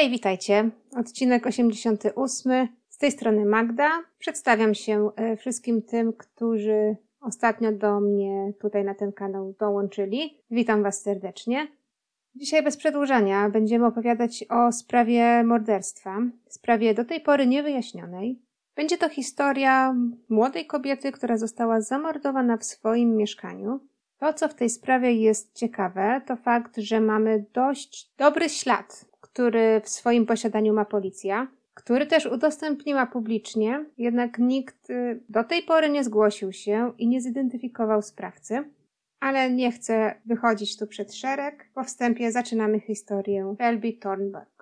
Hej, witajcie. Odcinek 88. Z tej strony Magda. Przedstawiam się e, wszystkim tym, którzy ostatnio do mnie tutaj na ten kanał dołączyli. Witam Was serdecznie. Dzisiaj bez przedłużania będziemy opowiadać o sprawie morderstwa, sprawie do tej pory niewyjaśnionej. Będzie to historia młodej kobiety, która została zamordowana w swoim mieszkaniu. To, co w tej sprawie jest ciekawe, to fakt, że mamy dość dobry ślad, który w swoim posiadaniu ma policja, który też udostępniła publicznie, jednak nikt y, do tej pory nie zgłosił się i nie zidentyfikował sprawcy. Ale nie chcę wychodzić tu przed szereg. Po wstępie zaczynamy historię Shelby Thornburg.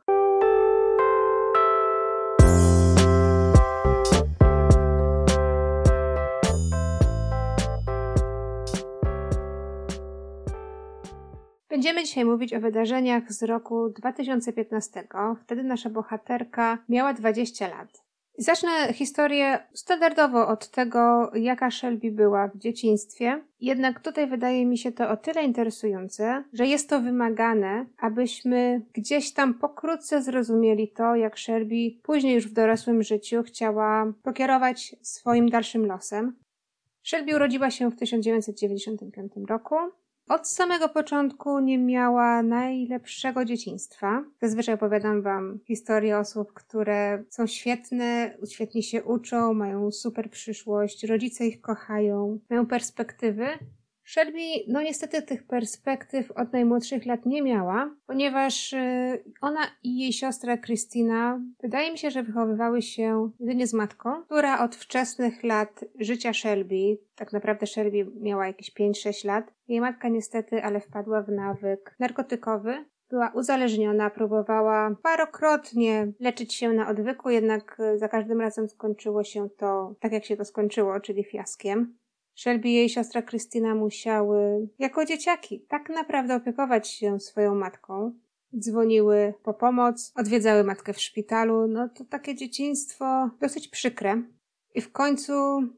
Będziemy dzisiaj mówić o wydarzeniach z roku 2015. Wtedy nasza bohaterka miała 20 lat. Zacznę historię standardowo od tego, jaka Shelby była w dzieciństwie. Jednak tutaj wydaje mi się to o tyle interesujące, że jest to wymagane, abyśmy gdzieś tam pokrótce zrozumieli to, jak Shelby później już w dorosłym życiu chciała pokierować swoim dalszym losem. Shelby urodziła się w 1995 roku. Od samego początku nie miała najlepszego dzieciństwa. Zazwyczaj opowiadam Wam historię osób, które są świetne, świetnie się uczą, mają super przyszłość, rodzice ich kochają, mają perspektywy, Shelby, no niestety tych perspektyw od najmłodszych lat nie miała, ponieważ y, ona i jej siostra Christina wydaje mi się, że wychowywały się jedynie z matką, która od wczesnych lat życia Shelby, tak naprawdę Shelby miała jakieś 5-6 lat, jej matka niestety, ale wpadła w nawyk narkotykowy, była uzależniona, próbowała parokrotnie leczyć się na odwyku, jednak y, za każdym razem skończyło się to tak, jak się to skończyło, czyli fiaskiem. Shelby i jej siostra Krystyna musiały, jako dzieciaki, tak naprawdę opiekować się swoją matką. Dzwoniły po pomoc, odwiedzały matkę w szpitalu. No to takie dzieciństwo dosyć przykre. I w końcu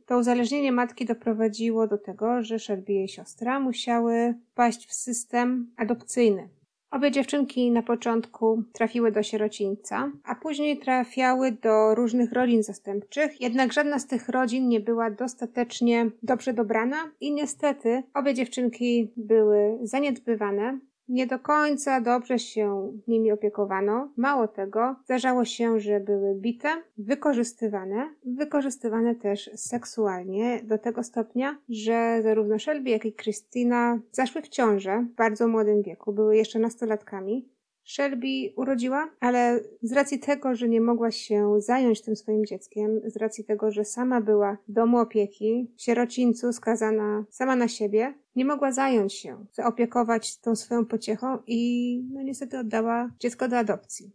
to uzależnienie matki doprowadziło do tego, że Shelby i jej siostra musiały paść w system adopcyjny. Obie dziewczynki na początku trafiły do sierocińca, a później trafiały do różnych rodzin zastępczych, jednak żadna z tych rodzin nie była dostatecznie dobrze dobrana i niestety obie dziewczynki były zaniedbywane, nie do końca dobrze się nimi opiekowano. Mało tego, zdarzało się, że były bite, wykorzystywane, wykorzystywane też seksualnie do tego stopnia, że zarówno Shelby, jak i Christina zaszły w ciążę w bardzo młodym wieku, były jeszcze nastolatkami. Shelby urodziła, ale z racji tego, że nie mogła się zająć tym swoim dzieckiem, z racji tego, że sama była w domu opieki, w sierocińcu skazana sama na siebie, nie mogła zająć się, zaopiekować tą swoją pociechą i no niestety oddała dziecko do adopcji.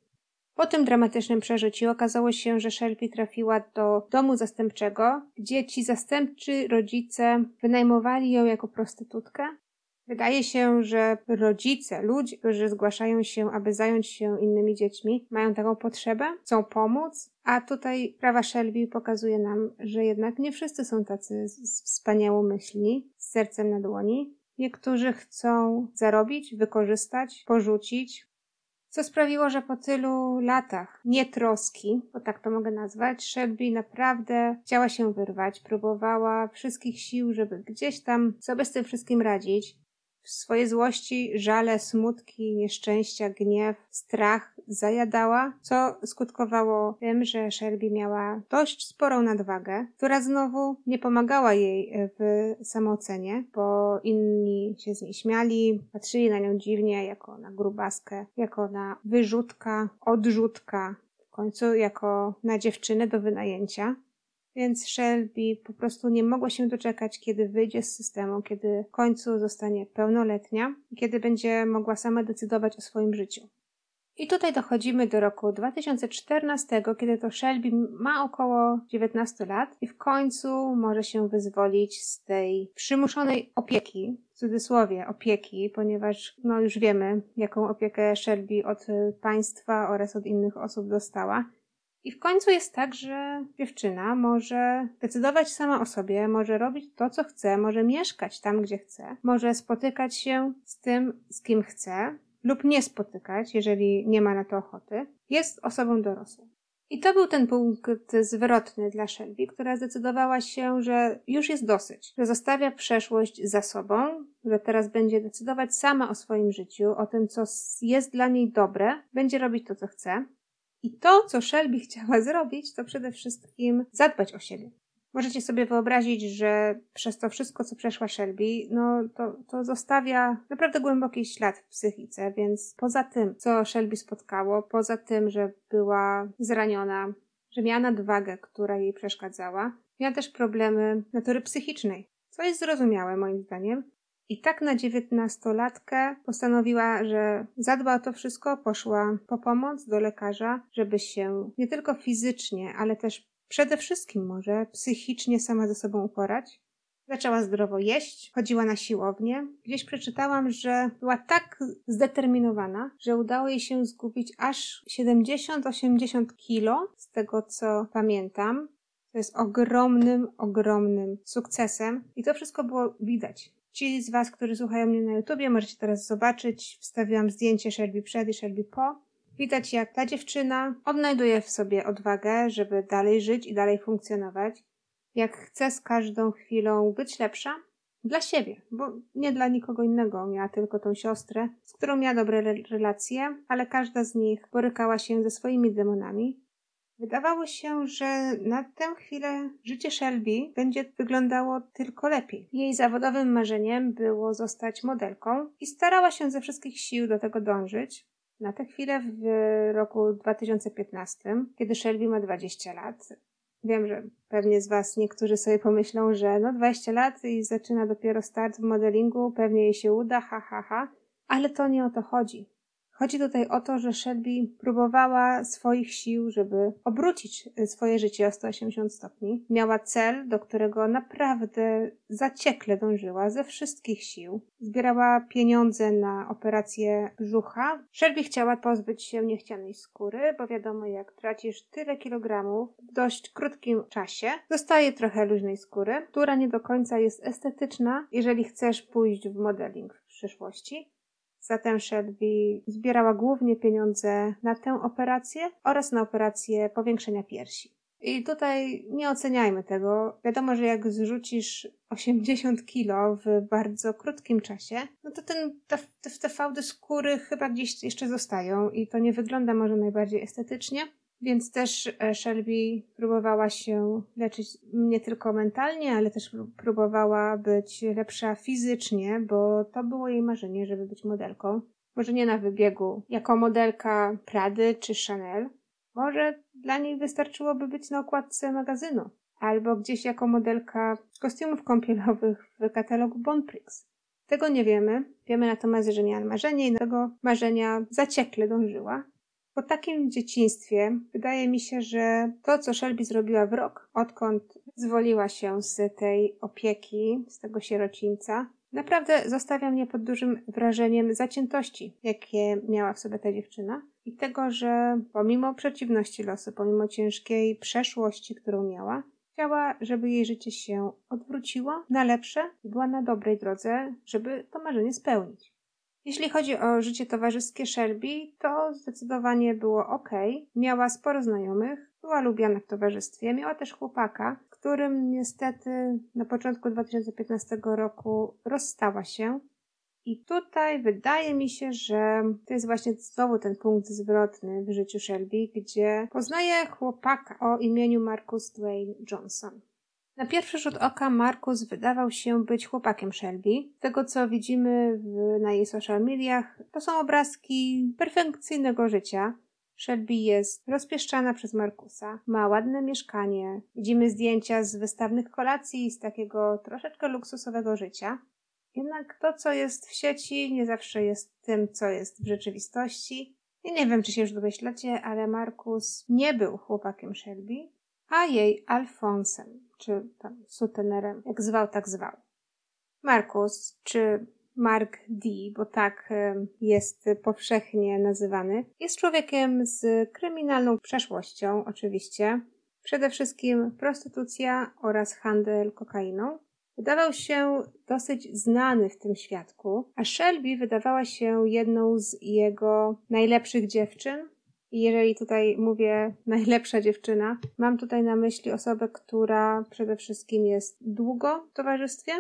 Po tym dramatycznym przeżyciu okazało się, że Shelby trafiła do domu zastępczego, gdzie ci zastępczy rodzice wynajmowali ją jako prostytutkę Wydaje się, że rodzice, ludzie, którzy zgłaszają się, aby zająć się innymi dziećmi, mają taką potrzebę, chcą pomóc, a tutaj prawa Shelby pokazuje nam, że jednak nie wszyscy są tacy wspaniałomyślni, z sercem na dłoni. Niektórzy chcą zarobić, wykorzystać, porzucić, co sprawiło, że po tylu latach nietroski, bo tak to mogę nazwać, Shelby naprawdę chciała się wyrwać, próbowała wszystkich sił, żeby gdzieś tam sobie z tym wszystkim radzić. Swoje złości, żale, smutki, nieszczęścia, gniew, strach zajadała, co skutkowało tym, że Shelby miała dość sporą nadwagę, która znowu nie pomagała jej w samoocenie, bo inni się z niej śmiali, patrzyli na nią dziwnie, jako na grubaskę, jako na wyrzutka, odrzutka, w końcu jako na dziewczynę do wynajęcia. Więc Shelby po prostu nie mogła się doczekać, kiedy wyjdzie z systemu, kiedy w końcu zostanie pełnoletnia i kiedy będzie mogła sama decydować o swoim życiu. I tutaj dochodzimy do roku 2014, kiedy to Shelby ma około 19 lat i w końcu może się wyzwolić z tej przymuszonej opieki, w cudzysłowie opieki, ponieważ no już wiemy, jaką opiekę Shelby od państwa oraz od innych osób dostała. I w końcu jest tak, że dziewczyna może decydować sama o sobie, może robić to, co chce, może mieszkać tam, gdzie chce, może spotykać się z tym, z kim chce, lub nie spotykać, jeżeli nie ma na to ochoty. Jest osobą dorosłą. I to był ten punkt zwrotny dla Shelby, która zdecydowała się, że już jest dosyć, że zostawia przeszłość za sobą, że teraz będzie decydować sama o swoim życiu, o tym, co jest dla niej dobre, będzie robić to, co chce. I to, co Shelby chciała zrobić, to przede wszystkim zadbać o siebie. Możecie sobie wyobrazić, że przez to wszystko, co przeszła Shelby, no to, to zostawia naprawdę głęboki ślad w psychice, więc poza tym, co Shelby spotkało, poza tym, że była zraniona, że miała nadwagę, która jej przeszkadzała, miała też problemy natury psychicznej, co jest zrozumiałe moim zdaniem. I tak na dziewiętnastolatkę postanowiła, że zadba o to wszystko, poszła po pomoc do lekarza, żeby się nie tylko fizycznie, ale też Przede wszystkim może psychicznie sama ze sobą uporać. Zaczęła zdrowo jeść, chodziła na siłownię. Gdzieś przeczytałam, że była tak zdeterminowana, że udało jej się zgubić aż 70-80 kilo, z tego co pamiętam. To jest ogromnym, ogromnym sukcesem i to wszystko było widać. Ci z Was, którzy słuchają mnie na YouTubie, możecie teraz zobaczyć. Wstawiłam zdjęcie Shelby przed i Shelby po. Widać, jak ta dziewczyna odnajduje w sobie odwagę, żeby dalej żyć i dalej funkcjonować. Jak chce z każdą chwilą być lepsza dla siebie, bo nie dla nikogo innego. Miała tylko tą siostrę, z którą miała dobre relacje, ale każda z nich borykała się ze swoimi demonami. Wydawało się, że na tę chwilę życie Shelby będzie wyglądało tylko lepiej. Jej zawodowym marzeniem było zostać modelką i starała się ze wszystkich sił do tego dążyć. Na tę chwilę w roku 2015, kiedy Shelby ma 20 lat, wiem, że pewnie z Was niektórzy sobie pomyślą, że no 20 lat i zaczyna dopiero start w modelingu, pewnie jej się uda, ha, ha, ha. Ale to nie o to chodzi. Chodzi tutaj o to, że Shelby próbowała swoich sił, żeby obrócić swoje życie o 180 stopni. Miała cel, do którego naprawdę zaciekle dążyła ze wszystkich sił. Zbierała pieniądze na operację brzucha. Shelby chciała pozbyć się niechcianej skóry, bo wiadomo, jak tracisz tyle kilogramów w dość krótkim czasie, zostaje trochę luźnej skóry, która nie do końca jest estetyczna, jeżeli chcesz pójść w modeling w przyszłości. Zatem Shelby zbierała głównie pieniądze na tę operację oraz na operację powiększenia piersi. I tutaj nie oceniajmy tego. Wiadomo, że jak zrzucisz 80 kilo w bardzo krótkim czasie, no to ten, te, te fałdy skóry chyba gdzieś jeszcze zostają i to nie wygląda może najbardziej estetycznie, więc też e, Shelby próbowała się leczyć nie tylko mentalnie, ale też próbowała być lepsza fizycznie, bo to było jej marzenie, żeby być modelką. Może nie na wybiegu jako modelka Prady czy Chanel. Może dla niej wystarczyłoby być na okładce magazynu. Albo gdzieś jako modelka kostiumów kąpielowych w katalogu Bonprix. Tego nie wiemy. Wiemy natomiast, że miała marzenie i do tego marzenia zaciekle dążyła. Po takim dzieciństwie wydaje mi się, że to, co Shelby zrobiła w rok, odkąd zwoliła się z tej opieki, z tego sierocińca, naprawdę zostawia mnie pod dużym wrażeniem zaciętości, jakie miała w sobie ta dziewczyna i tego, że pomimo przeciwności losu, pomimo ciężkiej przeszłości, którą miała, chciała, żeby jej życie się odwróciło na lepsze i była na dobrej drodze, żeby to marzenie spełnić. Jeśli chodzi o życie towarzyskie Shelby, to zdecydowanie było ok. Miała sporo znajomych, była lubiana w towarzystwie, miała też chłopaka, którym niestety na początku 2015 roku rozstała się. I tutaj wydaje mi się, że to jest właśnie znowu ten punkt zwrotny w życiu Shelby, gdzie poznaje chłopaka o imieniu Marcus Dwayne Johnson. Na pierwszy rzut oka Markus wydawał się być chłopakiem Shelby. Z tego co widzimy w, na jej social mediach, to są obrazki perfekcyjnego życia. Shelby jest rozpieszczana przez Markusa, ma ładne mieszkanie, widzimy zdjęcia z wystawnych kolacji z takiego troszeczkę luksusowego życia. Jednak to, co jest w sieci, nie zawsze jest tym, co jest w rzeczywistości. I nie wiem, czy się już domyślacie, ale Markus nie był chłopakiem Shelby, a jej Alfonsem czy tam sutenerem, jak zwał, tak zwał. Markus, czy Mark D, bo tak jest powszechnie nazywany, jest człowiekiem z kryminalną przeszłością, oczywiście. Przede wszystkim prostytucja oraz handel kokainą. Wydawał się dosyć znany w tym świadku, a Shelby wydawała się jedną z jego najlepszych dziewczyn I jeżeli tutaj mówię najlepsza dziewczyna, mam tutaj na myśli osobę, która przede wszystkim jest długo w towarzystwie,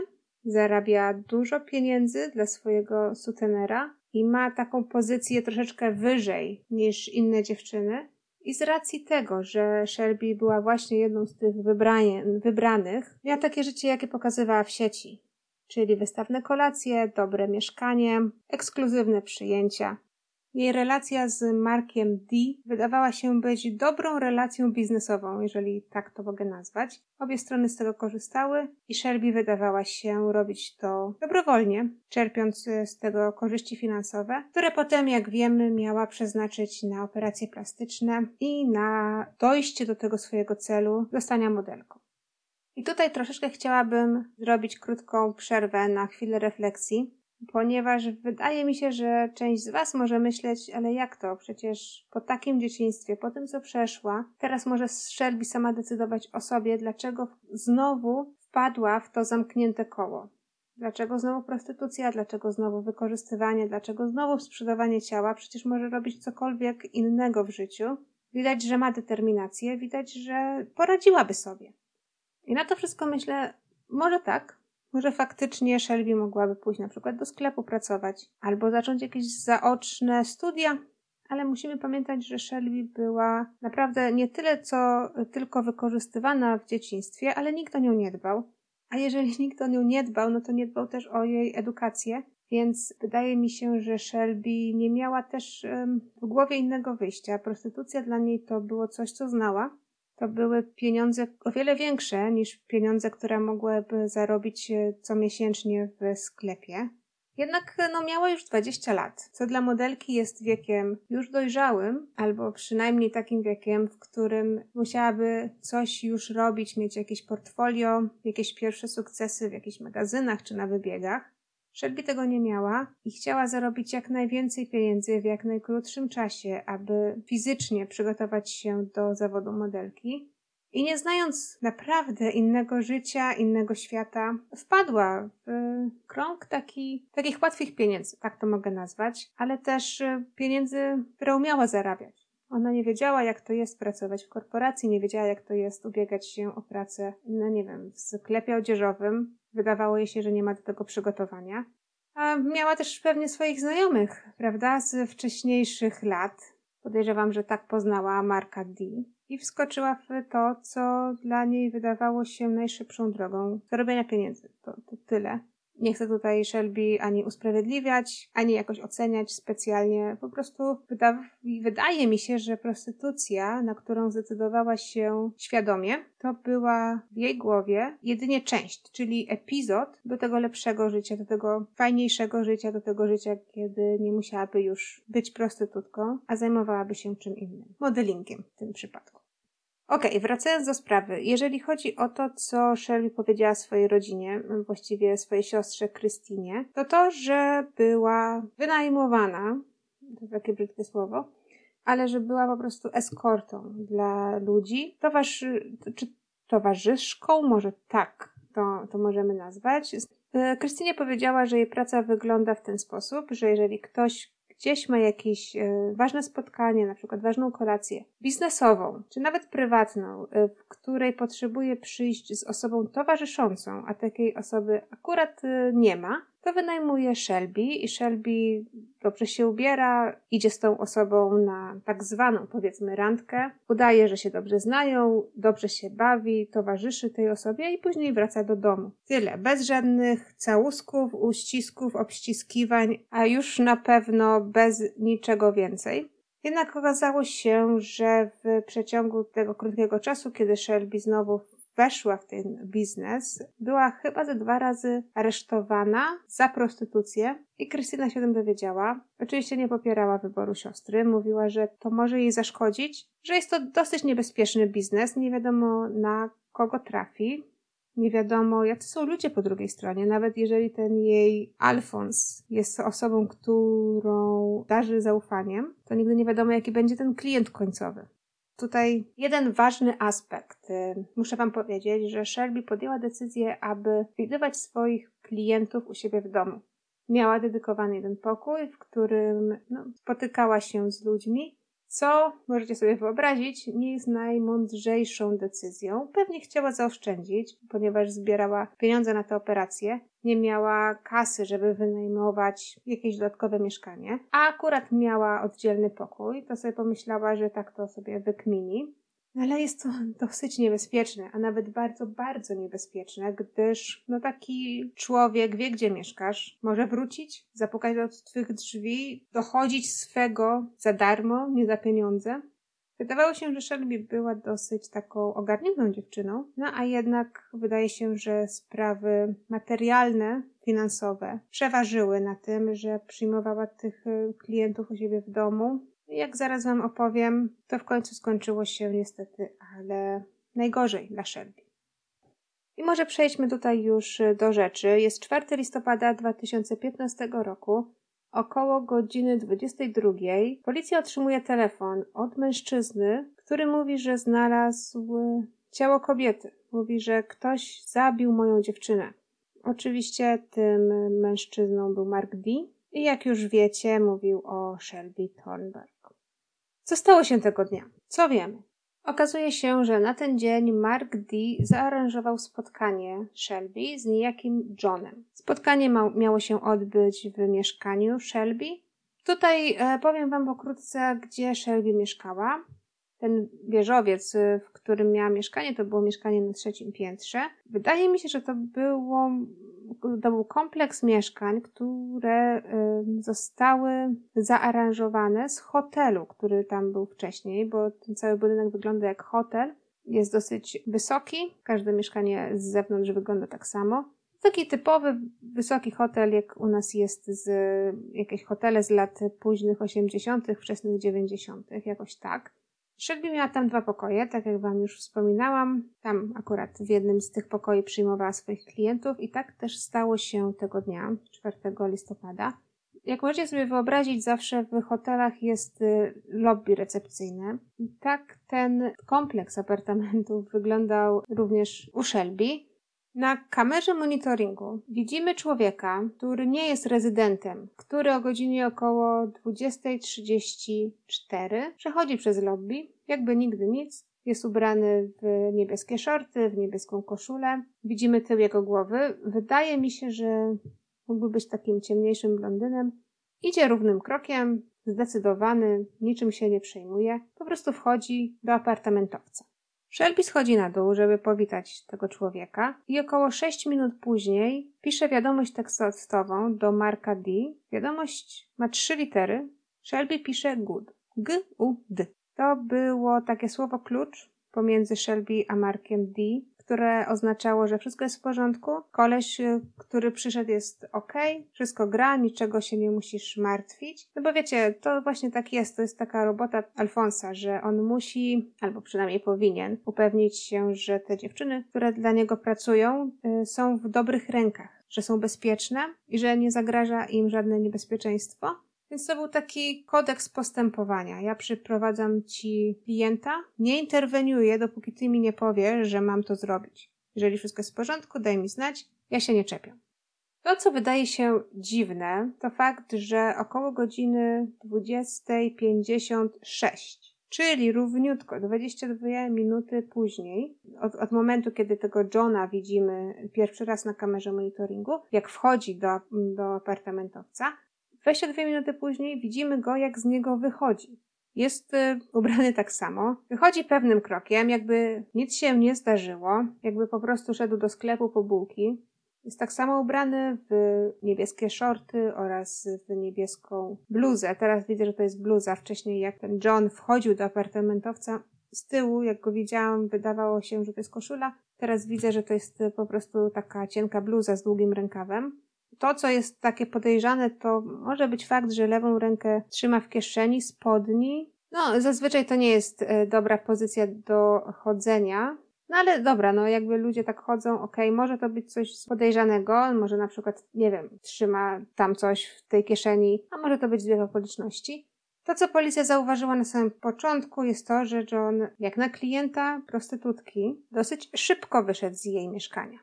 zarabia dużo pieniędzy dla swojego sutenera i ma taką pozycję troszeczkę wyżej niż inne dziewczyny. I z racji tego, że Shelby była właśnie jedną z tych wybranie, wybranych, miała takie życie, jakie pokazywała w sieci. Czyli wystawne kolacje, dobre mieszkanie, ekskluzywne przyjęcia. Jej relacja z Markiem D wydawała się być dobrą relacją biznesową, jeżeli tak to mogę nazwać. Obie strony z tego korzystały i Shelby wydawała się robić to dobrowolnie, czerpiąc z tego korzyści finansowe, które potem, jak wiemy, miała przeznaczyć na operacje plastyczne i na dojście do tego swojego celu zostania modelką. I tutaj troszeczkę chciałabym zrobić krótką przerwę na chwilę refleksji, ponieważ wydaje mi się, że część z Was może myśleć, ale jak to? Przecież po takim dzieciństwie, po tym co przeszła, teraz może Shelby sama decydować o sobie, dlaczego znowu wpadła w to zamknięte koło. Dlaczego znowu prostytucja? Dlaczego znowu wykorzystywanie? Dlaczego znowu sprzedawanie ciała? Przecież może robić cokolwiek innego w życiu. Widać, że ma determinację, widać, że poradziłaby sobie. I na to wszystko myślę, może tak, może faktycznie Shelby mogłaby pójść na przykład do sklepu pracować albo zacząć jakieś zaoczne studia, ale musimy pamiętać, że Shelby była naprawdę nie tyle co tylko wykorzystywana w dzieciństwie, ale nikt o nią nie dbał. A jeżeli nikt o nią nie dbał, no to nie dbał też o jej edukację, więc wydaje mi się, że Shelby nie miała też w głowie innego wyjścia. Prostytucja dla niej to było coś, co znała to były pieniądze o wiele większe niż pieniądze, które mogłyby zarobić e, comiesięcznie w sklepie. Jednak no, miała już 20 lat, co dla modelki jest wiekiem już dojrzałym, albo przynajmniej takim wiekiem, w którym musiałaby coś już robić, mieć jakieś portfolio, jakieś pierwsze sukcesy w jakichś magazynach czy na wybiegach. Shelby tego nie miała i chciała zarobić jak najwięcej pieniędzy w jak najkrótszym czasie, aby fizycznie przygotować się do zawodu modelki. I nie znając naprawdę innego życia, innego świata, wpadła w krąg taki, takich łatwych pieniędzy, tak to mogę nazwać, ale też pieniędzy, które umiała zarabiać. Ona nie wiedziała, jak to jest pracować w korporacji, nie wiedziała, jak to jest ubiegać się o pracę, no nie wiem, w sklepie odzieżowym, Wydawało jej się, że nie ma do tego przygotowania. A miała też pewnie swoich znajomych, prawda, z wcześniejszych lat. Podejrzewam, że tak poznała Marka D. I wskoczyła w to, co dla niej wydawało się najszybszą drogą zarobienia pieniędzy. To, to tyle. Nie chcę tutaj Shelby ani usprawiedliwiać, ani jakoś oceniać specjalnie. Po prostu wyda wydaje mi się, że prostytucja, na którą zdecydowała się świadomie, to była w jej głowie jedynie część, czyli epizod do tego lepszego życia, do tego fajniejszego życia, do tego życia, kiedy nie musiałaby już być prostytutką, a zajmowałaby się czym innym. Modelingiem w tym przypadku. Okej, okay, wracając do sprawy. Jeżeli chodzi o to, co Shelby powiedziała swojej rodzinie, właściwie swojej siostrze Krystynie, to to, że była wynajmowana, to takie brzydkie słowo, ale że była po prostu eskortą dla ludzi, czy towarzyszką, może tak to, to możemy nazwać. Krystynie powiedziała, że jej praca wygląda w ten sposób, że jeżeli ktoś gdzieś ma jakieś e, ważne spotkanie, na przykład ważną kolację biznesową, czy nawet prywatną, e, w której potrzebuje przyjść z osobą towarzyszącą, a takiej osoby akurat e, nie ma, to wynajmuje Shelby i Shelby dobrze się ubiera, idzie z tą osobą na tak zwaną powiedzmy randkę, udaje, że się dobrze znają, dobrze się bawi, towarzyszy tej osobie i później wraca do domu. Tyle, bez żadnych całusków, uścisków, obściskiwań, a już na pewno bez niczego więcej. Jednak okazało się, że w przeciągu tego krótkiego czasu, kiedy Shelby znowu weszła w ten biznes, była chyba ze dwa razy aresztowana za prostytucję i Krystyna się o tym dowiedziała. Oczywiście nie popierała wyboru siostry, mówiła, że to może jej zaszkodzić, że jest to dosyć niebezpieczny biznes, nie wiadomo na kogo trafi. Nie wiadomo, jacy są ludzie po drugiej stronie, nawet jeżeli ten jej Alfons jest osobą, którą darzy zaufaniem, to nigdy nie wiadomo, jaki będzie ten klient końcowy. Tutaj jeden ważny aspekt. Y, muszę Wam powiedzieć, że Shelby podjęła decyzję, aby widywać swoich klientów u siebie w domu. Miała dedykowany jeden pokój, w którym no, spotykała się z ludźmi, co możecie sobie wyobrazić, nie jest najmądrzejszą decyzją. Pewnie chciała zaoszczędzić, ponieważ zbierała pieniądze na tę operację, nie miała kasy, żeby wynajmować jakieś dodatkowe mieszkanie, a akurat miała oddzielny pokój, to sobie pomyślała, że tak to sobie wykmini. Ale jest to dosyć niebezpieczne, a nawet bardzo, bardzo niebezpieczne, gdyż no taki człowiek wie, gdzie mieszkasz, może wrócić, zapukać do twych drzwi, dochodzić swego za darmo, nie za pieniądze. Wydawało się, że Shelby była dosyć taką ogarniętą dziewczyną, no a jednak wydaje się, że sprawy materialne, finansowe przeważyły na tym, że przyjmowała tych y, klientów u siebie w domu, jak zaraz Wam opowiem, to w końcu skończyło się niestety, ale najgorzej dla Shelby. I może przejdźmy tutaj już do rzeczy. Jest 4 listopada 2015 roku. Około godziny 22 policja otrzymuje telefon od mężczyzny, który mówi, że znalazł ciało kobiety. Mówi, że ktoś zabił moją dziewczynę. Oczywiście tym mężczyzną był Mark D. I jak już wiecie, mówił o Shelby Thornburg. Co stało się tego dnia? Co wiemy? Okazuje się, że na ten dzień Mark D. zaaranżował spotkanie Shelby z niejakim Johnem. Spotkanie miało się odbyć w mieszkaniu Shelby. Tutaj e, powiem Wam pokrótce, gdzie Shelby mieszkała. Ten wieżowiec, e, w którym miała mieszkanie, to było mieszkanie na trzecim piętrze. Wydaje mi się, że to było to był kompleks mieszkań, które zostały zaaranżowane z hotelu, który tam był wcześniej, bo ten cały budynek wygląda jak hotel. Jest dosyć wysoki, każde mieszkanie z zewnątrz wygląda tak samo. Taki typowy, wysoki hotel, jak u nas jest z jakieś hotele z lat późnych 80., wczesnych 90., jakoś tak. Shelby miała tam dwa pokoje, tak jak Wam już wspominałam. Tam akurat w jednym z tych pokoi przyjmowała swoich klientów i tak też stało się tego dnia, 4 listopada. Jak możecie sobie wyobrazić, zawsze w hotelach jest y, lobby recepcyjne. I tak ten kompleks apartamentów wyglądał również u Shelby. Na kamerze monitoringu widzimy człowieka, który nie jest rezydentem, który o godzinie około 20.34 przechodzi przez lobby, jakby nigdy nic. Jest ubrany w niebieskie shorty, w niebieską koszulę. Widzimy tył jego głowy. Wydaje mi się, że mógłby być takim ciemniejszym blondynem. Idzie równym krokiem, zdecydowany, niczym się nie przejmuje. Po prostu wchodzi do apartamentowca. Shelby schodzi na dół, żeby powitać tego człowieka i około 6 minut później pisze wiadomość tekstową do Marka D. Wiadomość ma trzy litery. Shelby pisze good. G-U-D. To było takie słowo klucz pomiędzy Shelby a Markiem D które oznaczało, że wszystko jest w porządku. Koleś, y, który przyszedł jest ok, wszystko gra, niczego się nie musisz martwić. No bo wiecie, to właśnie tak jest, to jest taka robota Alfonsa, że on musi, albo przynajmniej powinien, upewnić się, że te dziewczyny, które dla niego pracują, y, są w dobrych rękach, że są bezpieczne i że nie zagraża im żadne niebezpieczeństwo. Więc to był taki kodeks postępowania. Ja przyprowadzam ci klienta, nie interweniuję, dopóki ty mi nie powiesz, że mam to zrobić. Jeżeli wszystko jest w porządku, daj mi znać, ja się nie czepiam. To, co wydaje się dziwne, to fakt, że około godziny 20.56, czyli równiutko 22 minuty później, od, od, momentu, kiedy tego Johna widzimy pierwszy raz na kamerze monitoringu, jak wchodzi do, do apartamentowca, 22 minuty później widzimy go, jak z niego wychodzi. Jest y, ubrany tak samo. Wychodzi pewnym krokiem, jakby nic się nie zdarzyło, jakby po prostu szedł do sklepu po bułki. Jest tak samo ubrany w niebieskie shorty oraz w niebieską bluzę. Teraz widzę, że to jest bluza. Wcześniej, jak ten John wchodził do apartamentowca, z tyłu, jak go widziałam, wydawało się, że to jest koszula. Teraz widzę, że to jest po prostu taka cienka bluza z długim rękawem. To, co jest takie podejrzane, to może być fakt, że lewą rękę trzyma w kieszeni spodni. No, zazwyczaj to nie jest e, dobra pozycja do chodzenia. No ale dobra, no jakby ludzie tak chodzą, okej, okay, może to być coś podejrzanego, może na przykład, nie wiem, trzyma tam coś w tej kieszeni, a może to być dwie okoliczności. To, co policja zauważyła na samym początku, jest to, że John, jak na klienta prostytutki, dosyć szybko wyszedł z jej mieszkania.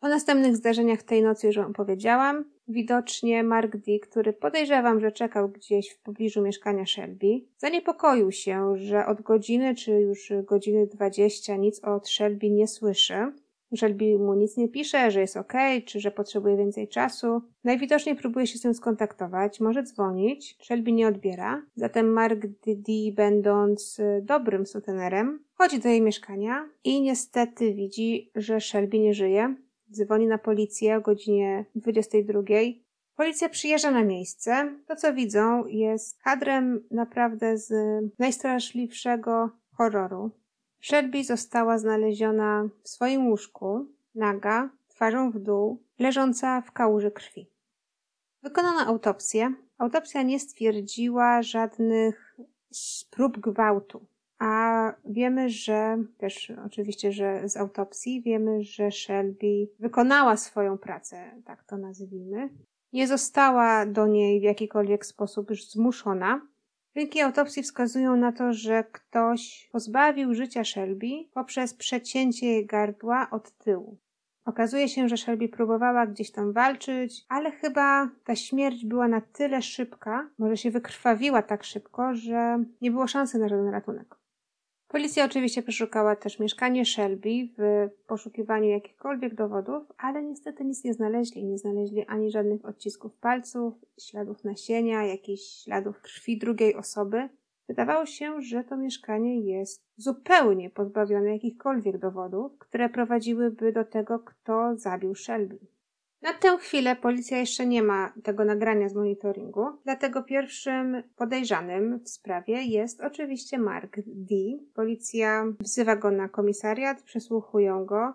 O następnych zdarzeniach tej nocy już Wam powiedziałam. Widocznie Mark D., który podejrzewam, że czekał gdzieś w pobliżu mieszkania Shelby, zaniepokoił się, że od godziny czy już godziny 20 nic od Shelby nie słyszy. Shelby mu nic nie pisze, że jest ok, czy że potrzebuje więcej czasu. Najwidoczniej próbuje się z nią skontaktować, może dzwonić. Shelby nie odbiera. Zatem Mark D., będąc dobrym sutenerem, chodzi do jej mieszkania i niestety widzi, że Shelby nie żyje dzwoni na policję o godzinie 22. Policja przyjeżdża na miejsce. To, co widzą, jest kadrem naprawdę z najstraszliwszego horroru. Shelby została znaleziona w swoim łóżku, naga, twarzą w dół, leżąca w kałuży krwi. Wykonano autopsję. Autopsja nie stwierdziła żadnych prób gwałtu. A wiemy, że też oczywiście, że z autopsji wiemy, że Shelby wykonała swoją pracę, tak to nazwijmy. Nie została do niej w jakikolwiek sposób już zmuszona. Wyniki autopsji wskazują na to, że ktoś pozbawił życia Shelby poprzez przecięcie jej gardła od tyłu. Okazuje się, że Shelby próbowała gdzieś tam walczyć, ale chyba ta śmierć była na tyle szybka, może się wykrwawiła tak szybko, że nie było szansy na żaden ratunek. Policja oczywiście przeszukała też mieszkanie Shelby w poszukiwaniu jakichkolwiek dowodów, ale niestety nic nie znaleźli. Nie znaleźli ani żadnych odcisków palców, śladów nasienia, jakichś śladów krwi drugiej osoby. Wydawało się, że to mieszkanie jest zupełnie pozbawione jakichkolwiek dowodów, które prowadziłyby do tego, kto zabił Shelby. Na tę chwilę policja jeszcze nie ma tego nagrania z monitoringu, dlatego pierwszym podejrzanym w sprawie jest oczywiście Mark D. Policja wzywa go na komisariat, przesłuchują go.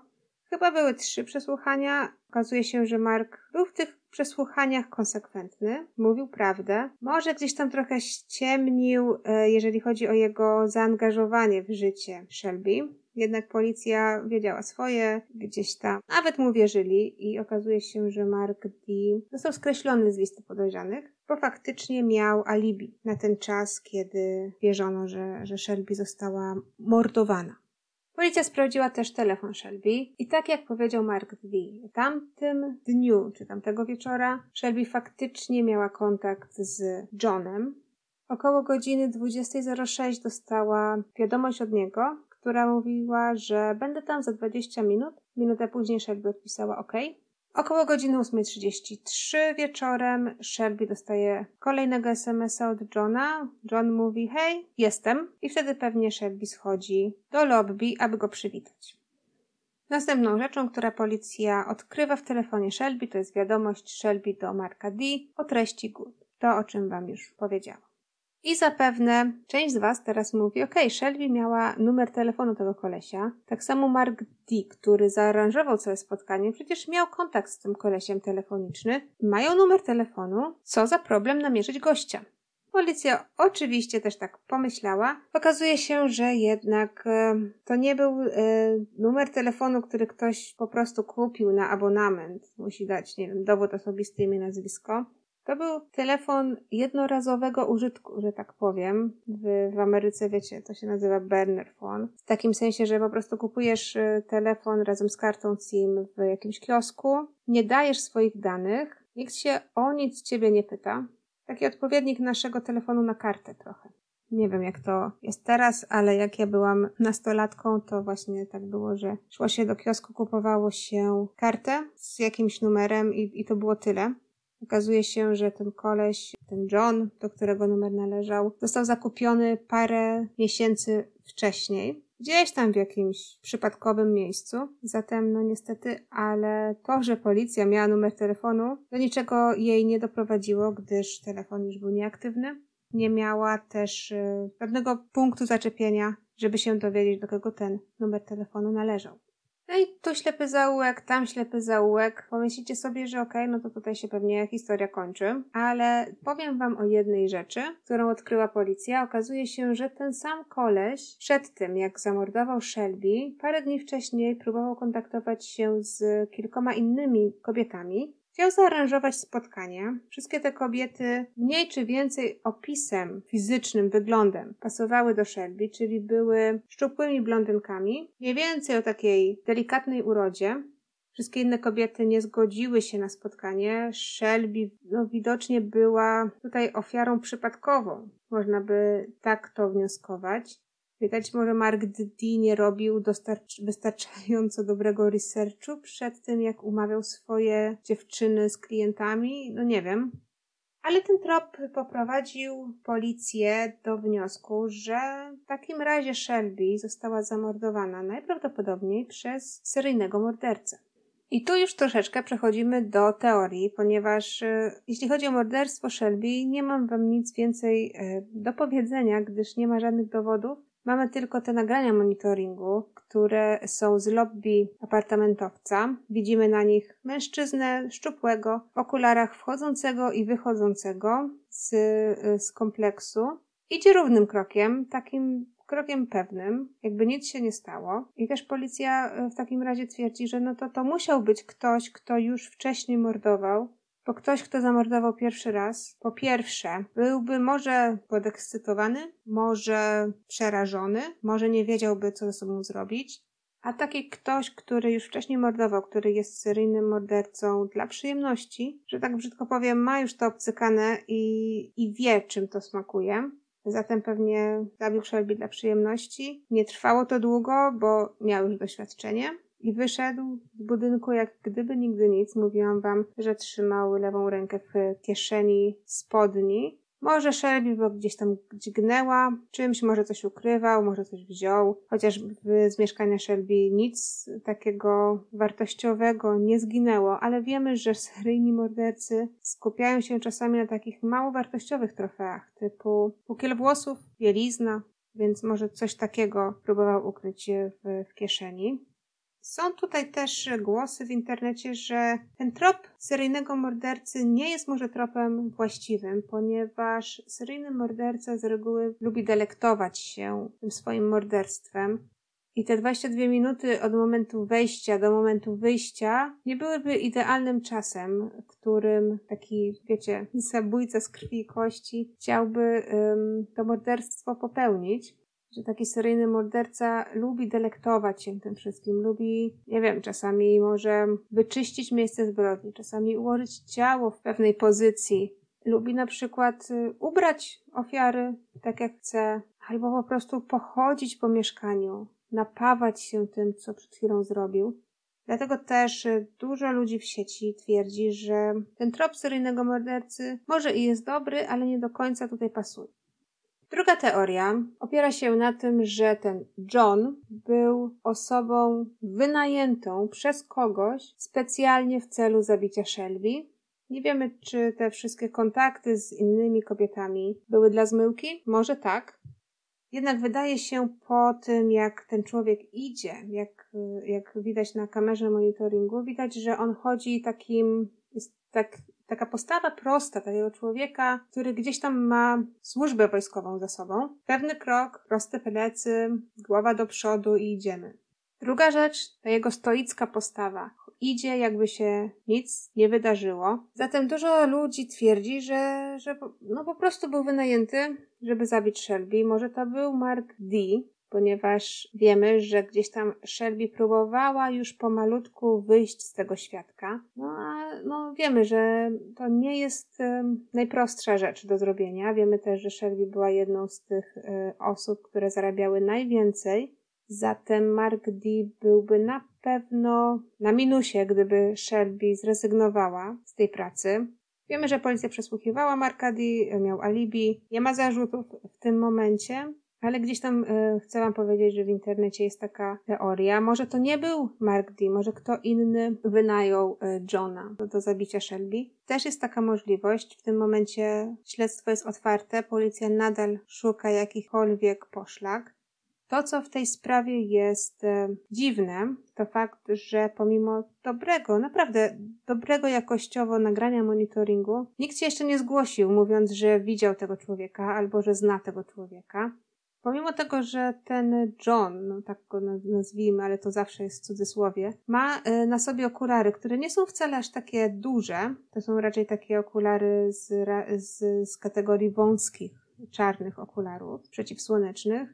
Chyba były trzy przesłuchania. Okazuje się, że Mark był w tych przesłuchaniach konsekwentny, mówił prawdę. Może gdzieś tam trochę ściemnił, e, jeżeli chodzi o jego zaangażowanie w życie Shelby. Jednak policja wiedziała swoje, gdzieś tam nawet mu wierzyli i okazuje się, że Mark D. został skreślony z listy podejrzanych, bo faktycznie miał alibi na ten czas, kiedy wierzono, że, że Shelby została mordowana. Policja sprawdziła też telefon Shelby i tak jak powiedział Mark D. tamtym dniu, czy tamtego wieczora, Shelby faktycznie miała kontakt z Johnem. Około godziny 20.06 dostała wiadomość od niego, która mówiła, że będę tam za 20 minut. Minutę później Shelby odpisała OK. Około godziny 8.33 wieczorem Shelby dostaje kolejnego SMS-a od Johna. John mówi hej, jestem. I wtedy pewnie Shelby schodzi do lobby, aby go przywitać. Następną rzeczą, która policja odkrywa w telefonie Shelby, to jest wiadomość Shelby do Marka D o treści good. To, o czym Wam już powiedziałam. I zapewne część z Was teraz mówi, ok, Shelby miała numer telefonu tego kolesia. Tak samo Mark D, który zaaranżował całe spotkanie, przecież miał kontakt z tym kolesiem telefoniczny. Mają numer telefonu. Co za problem namierzyć gościa? Policja oczywiście też tak pomyślała. Okazuje się, że jednak e, to nie był e, numer telefonu, który ktoś po prostu kupił na abonament. Musi dać, nie wiem, dowód osobisty, imię, nazwisko. To był telefon jednorazowego użytku, że tak powiem. W, w Ameryce, wiecie, to się nazywa burner phone. W takim sensie, że po prostu kupujesz y, telefon razem z kartą SIM w jakimś kiosku, nie dajesz swoich danych, nikt się o nic ciebie nie pyta. Taki odpowiednik naszego telefonu na kartę trochę. Nie wiem, jak to jest teraz, ale jak ja byłam nastolatką, to właśnie tak było, że szło się do kiosku, kupowało się kartę z jakimś numerem i, i to było tyle. Okazuje się, że ten koleś, ten John, do którego numer należał, został zakupiony parę miesięcy wcześniej. Gdzieś tam w jakimś przypadkowym miejscu. Zatem, no niestety, ale to, że policja miała numer telefonu, do niczego jej nie doprowadziło, gdyż telefon już był nieaktywny. Nie miała też y, pewnego punktu zaczepienia, żeby się dowiedzieć, do kogo ten numer telefonu należał. No i tu ślepy zaułek, tam ślepy zaułek. Pomyślicie sobie, że okej, okay, no to tutaj się pewnie historia kończy. Ale powiem wam o jednej rzeczy, którą odkryła policja. Okazuje się, że ten sam koleś przed tym, jak zamordował Shelby, parę dni wcześniej próbował kontaktować się z kilkoma innymi kobietami, Chciał zaaranżować spotkanie. Wszystkie te kobiety mniej czy więcej opisem fizycznym, wyglądem pasowały do Shelby, czyli były szczupłymi blondynkami, mniej więcej o takiej delikatnej urodzie. Wszystkie inne kobiety nie zgodziły się na spotkanie. Shelby no, widocznie była tutaj ofiarą przypadkową. Można by tak to wnioskować. Widać, może Mark D. nie robił wystarczająco dobrego researchu przed tym, jak umawiał swoje dziewczyny z klientami. No nie wiem. Ale ten trop poprowadził policję do wniosku, że w takim razie Shelby została zamordowana najprawdopodobniej przez seryjnego mordercę. I tu już troszeczkę przechodzimy do teorii, ponieważ e, jeśli chodzi o morderstwo Shelby, nie mam wam nic więcej e, do powiedzenia, gdyż nie ma żadnych dowodów. Mamy tylko te nagrania monitoringu, które są z lobby apartamentowca. Widzimy na nich mężczyznę szczupłego w okularach wchodzącego i wychodzącego z, z kompleksu. Idzie równym krokiem, takim krokiem pewnym, jakby nic się nie stało. I też policja e, w takim razie twierdzi, że no to to musiał być ktoś, kto już wcześniej mordował, bo ktoś, kto zamordował pierwszy raz, po pierwsze, byłby może podekscytowany, może przerażony, może nie wiedziałby, co ze sobą zrobić, a taki ktoś, który już wcześniej mordował, który jest seryjnym mordercą dla przyjemności, że tak brzydko powiem, ma już to obcykane i, i wie, czym to smakuje, Zatem pewnie zabił Shelby dla przyjemności. Nie trwało to długo, bo miał już doświadczenie. I wyszedł z budynku jak gdyby nigdy nic. Mówiłam wam, że trzymał lewą rękę w kieszeni spodni, może Shelby bo gdzieś tam dźgnęła, czymś może coś ukrywał, może coś wziął, chociaż z mieszkania Shelby nic takiego wartościowego nie zginęło, ale wiemy, że seryjni mordercy skupiają się czasami na takich mało wartościowych trofeach, typu pukiel włosów, bielizna, więc może coś takiego próbował ukryć w, w kieszeni. Są tutaj też głosy w internecie, że ten trop seryjnego mordercy nie jest może tropem właściwym, ponieważ seryjny morderca z reguły lubi delektować się tym swoim morderstwem. I te 22 minuty od momentu wejścia do momentu wyjścia nie byłyby idealnym czasem, w którym taki, wiecie, zabójca z krwi i kości chciałby to morderstwo popełnić że taki seryjny morderca lubi delektować się tym wszystkim, lubi, nie wiem, czasami może wyczyścić miejsce zbrodni, czasami ułożyć ciało w pewnej pozycji, lubi na przykład y, ubrać ofiary tak jak chce, albo po prostu pochodzić po mieszkaniu, napawać się tym, co przed chwilą zrobił. Dlatego też y, dużo ludzi w sieci twierdzi, że ten trop seryjnego mordercy może i jest dobry, ale nie do końca tutaj pasuje. Druga teoria opiera się na tym, że ten John był osobą wynajętą przez kogoś specjalnie w celu zabicia Shelby. Nie wiemy, czy te wszystkie kontakty z innymi kobietami były dla zmyłki. Może tak. Jednak wydaje się po tym, jak ten człowiek idzie, jak, jak widać na kamerze monitoringu, widać, że on chodzi takim, jest tak taka postawa prosta takiego człowieka, który gdzieś tam ma służbę wojskową za sobą. Pewny krok, proste plecy, głowa do przodu i idziemy. Druga rzecz to jego stoicka postawa. Idzie, jakby się nic nie wydarzyło. Zatem dużo ludzi twierdzi, że, że no po prostu był wynajęty, żeby zabić Shelby. Może to był Mark D., ponieważ wiemy, że gdzieś tam Shelby próbowała już pomalutku wyjść z tego świadka. No a no, wiemy, że to nie jest um, najprostsza rzecz do zrobienia. Wiemy też, że Shelby była jedną z tych y, osób, które zarabiały najwięcej. Zatem Mark D byłby na pewno na minusie, gdyby Shelby zrezygnowała z tej pracy. Wiemy, że policja przesłuchiwała Marka D, miał alibi, nie ma zarzutów w tym momencie, ale gdzieś tam y, chcę wam powiedzieć, że w internecie jest taka teoria. Może to nie był Mark D, może kto inny wynajął y, Johna do, do zabicia Shelby. Też jest taka możliwość. W tym momencie śledztwo jest otwarte, policja nadal szuka jakichkolwiek poszlak. To, co w tej sprawie jest e, dziwne, to fakt, że pomimo dobrego, naprawdę dobrego jakościowo nagrania monitoringu, nikt się jeszcze nie zgłosił, mówiąc, że widział tego człowieka albo że zna tego człowieka. Pomimo tego, że ten John, no tak go nazwijmy, ale to zawsze jest w cudzysłowie, ma e, na sobie okulary, które nie są wcale aż takie duże. To są raczej takie okulary z, z, z kategorii wąskich, czarnych okularów przeciwsłonecznych.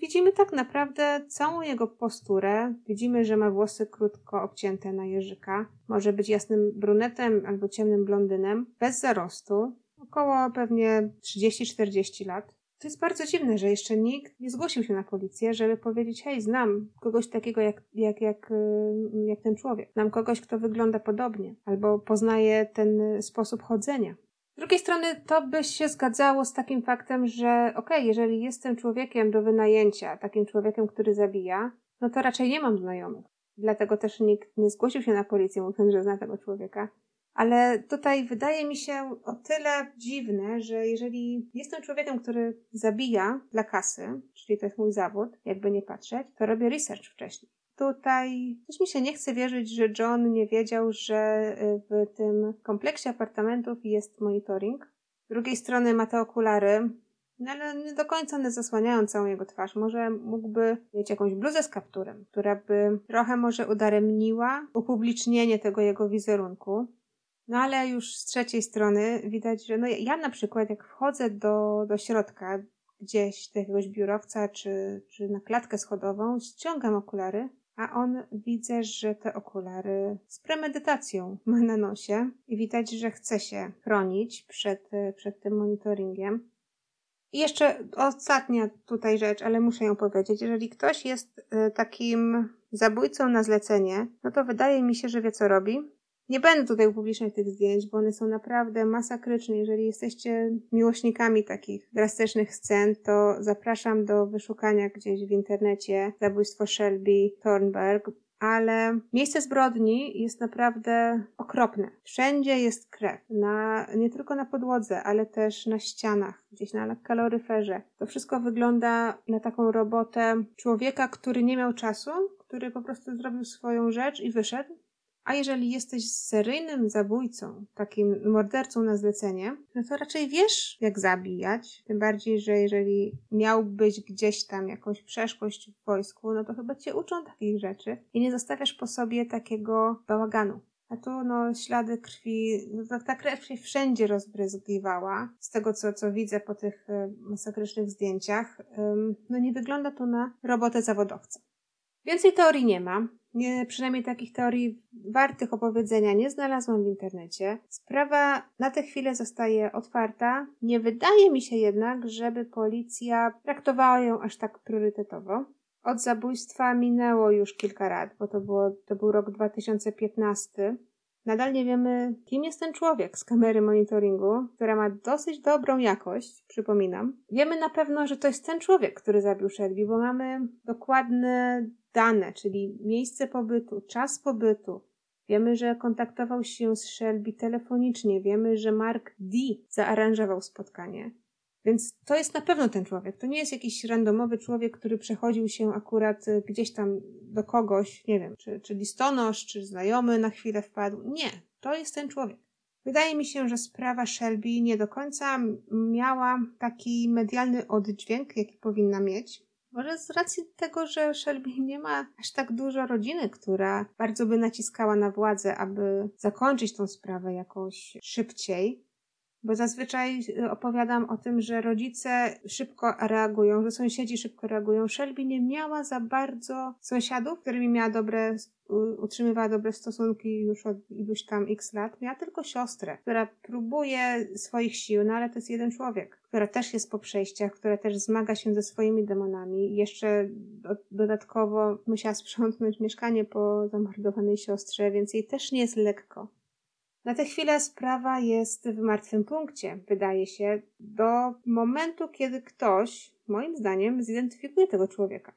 Widzimy tak naprawdę całą jego posturę. Widzimy, że ma włosy krótko obcięte na jeżyka. Może być jasnym brunetem albo ciemnym blondynem, bez zarostu. Około pewnie 30-40 lat. To jest bardzo dziwne, że jeszcze nikt nie zgłosił się na policję, żeby powiedzieć, hej, znam kogoś takiego jak, jak, jak, jak ten człowiek. Znam kogoś, kto wygląda podobnie, albo poznaje ten sposób chodzenia. Z drugiej strony to by się zgadzało z takim faktem, że okej, okay, jeżeli jestem człowiekiem do wynajęcia, takim człowiekiem, który zabija, no to raczej nie mam znajomych. Dlatego też nikt nie zgłosił się na policję, mówiąc, że zna tego człowieka. Ale tutaj wydaje mi się o tyle dziwne, że jeżeli jestem człowiekiem, który zabija dla kasy, czyli to jest mój zawód, jakby nie patrzeć, to robię research wcześniej. Tutaj coś mi się nie chce wierzyć, że John nie wiedział, że y, w tym kompleksie apartamentów jest monitoring. Z drugiej strony ma te okulary, no ale nie do końca one zasłaniają całą jego twarz. Może mógłby mieć jakąś bluzę z kapturem, która by trochę może udaremniła upublicznienie tego jego wizerunku. No ale już z trzeciej strony widać, że no ja na przykład jak wchodzę do, do środka gdzieś do jakiegoś biurowca czy, czy na klatkę schodową, ściągam okulary, a on widzę, że te okulary z premedytacją ma na nosie i widać, że chce się chronić przed, przed tym monitoringiem. I jeszcze ostatnia tutaj rzecz, ale muszę ją powiedzieć. Jeżeli ktoś jest e, takim zabójcą na zlecenie, no to wydaje mi się, że wie co robi nie będę tutaj upubliczniać tych zdjęć, bo one są naprawdę masakryczne. Jeżeli jesteście miłośnikami takich drastycznych scen, to zapraszam do wyszukania gdzieś w internecie zabójstwo Shelby Thornberg, ale miejsce zbrodni jest naprawdę okropne. Wszędzie jest krew, na, nie tylko na podłodze, ale też na ścianach, gdzieś na kaloryferze. To wszystko wygląda na taką robotę człowieka, który nie miał czasu, który po prostu zrobił swoją rzecz i wyszedł a jeżeli jesteś seryjnym zabójcą, takim mordercą na zlecenie, no to raczej wiesz, jak zabijać. Tym bardziej, że jeżeli miałbyś gdzieś tam jakąś przeszłość w wojsku, no to chyba cię uczą takich rzeczy i nie zostawiasz po sobie takiego bałaganu. A tu no ślady krwi, no, ta krew się wszędzie rozbryzgiwała. Z tego co, co widzę po tych e, masakrycznych zdjęciach, no nie wygląda to na robotę zawodowca. Więcej teorii nie ma. Nie, przynajmniej takich teorii wartych opowiedzenia nie znalazłam w internecie. Sprawa na tę chwilę zostaje otwarta. Nie wydaje mi się jednak, żeby policja traktowała ją aż tak priorytetowo. Od zabójstwa minęło już kilka lat, bo to, było, to był rok 2015. Nadal nie wiemy, kim jest ten człowiek z kamery monitoringu, która ma dosyć dobrą jakość, przypominam. Wiemy na pewno, że to jest ten człowiek, który zabił Shelby, bo mamy dokładne dane, czyli miejsce pobytu, czas pobytu. Wiemy, że kontaktował się z Shelby telefonicznie. Wiemy, że Mark D zaaranżował spotkanie. Więc to jest na pewno ten człowiek. To nie jest jakiś randomowy człowiek, który przechodził się akurat y, gdzieś tam do kogoś, nie wiem, czy, czy listonosz, czy znajomy na chwilę wpadł. Nie, to jest ten człowiek. Wydaje mi się, że sprawa Shelby nie do końca miała taki medialny oddźwięk, jaki powinna mieć. Może z racji tego, że Shelby nie ma aż tak dużo rodziny, która bardzo by naciskała na władzę, aby zakończyć tą sprawę jakoś szybciej. Bo zazwyczaj y, opowiadam o tym, że rodzice szybko reagują, że sąsiedzi szybko reagują. Shelby nie miała za bardzo sąsiadów, z którymi miała dobre, utrzymywała dobre stosunki już od iluś tam x lat. Miała tylko siostrę, która próbuje swoich sił, no ale to jest jeden człowiek, która też jest po przejściach, która też zmaga się ze swoimi demonami. Jeszcze do, dodatkowo musiała sprzątnąć mieszkanie po zamordowanej siostrze, więc jej też nie jest lekko. Na tę chwilę sprawa jest w martwym punkcie, wydaje się, do momentu, kiedy ktoś, moim zdaniem, zidentyfikuje tego człowieka.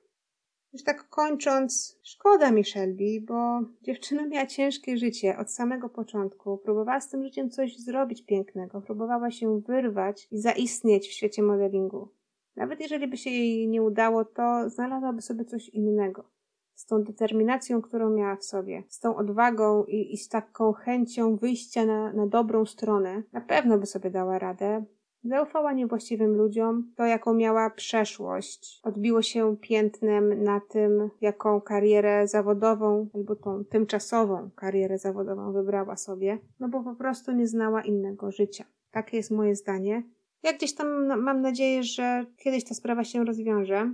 Już tak kończąc, szkoda mi Shelby, bo dziewczyna miała ciężkie życie od samego początku. Próbowała z tym życiem coś zrobić pięknego, próbowała się wyrwać i zaistnieć w świecie modelingu. Nawet jeżeli by się jej nie udało, to znalazłaby sobie coś innego z tą determinacją, którą miała w sobie, z tą odwagą i, i z taką chęcią wyjścia na, na dobrą stronę, na pewno by sobie dała radę. Zaufała niewłaściwym ludziom, to jaką miała przeszłość, odbiło się piętnem na tym, jaką karierę zawodową albo tą tymczasową karierę zawodową wybrała sobie, no bo po prostu nie znała innego życia. Takie jest moje zdanie. Ja gdzieś tam mam nadzieję, że kiedyś ta sprawa się rozwiąże.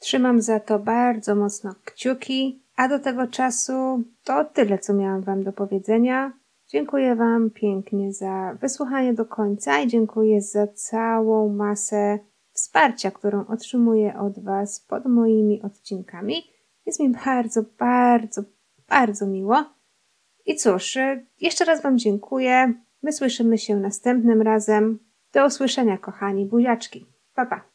Trzymam za to bardzo mocno kciuki, a do tego czasu to tyle, co miałam Wam do powiedzenia. Dziękuję Wam pięknie za wysłuchanie do końca i dziękuję za całą masę wsparcia, którą otrzymuję od Was pod moimi odcinkami. Jest mi bardzo, bardzo, bardzo miło. I cóż, jeszcze raz Wam dziękuję. My słyszymy się następnym razem. Do usłyszenia, kochani buziaczki. Pa, pa.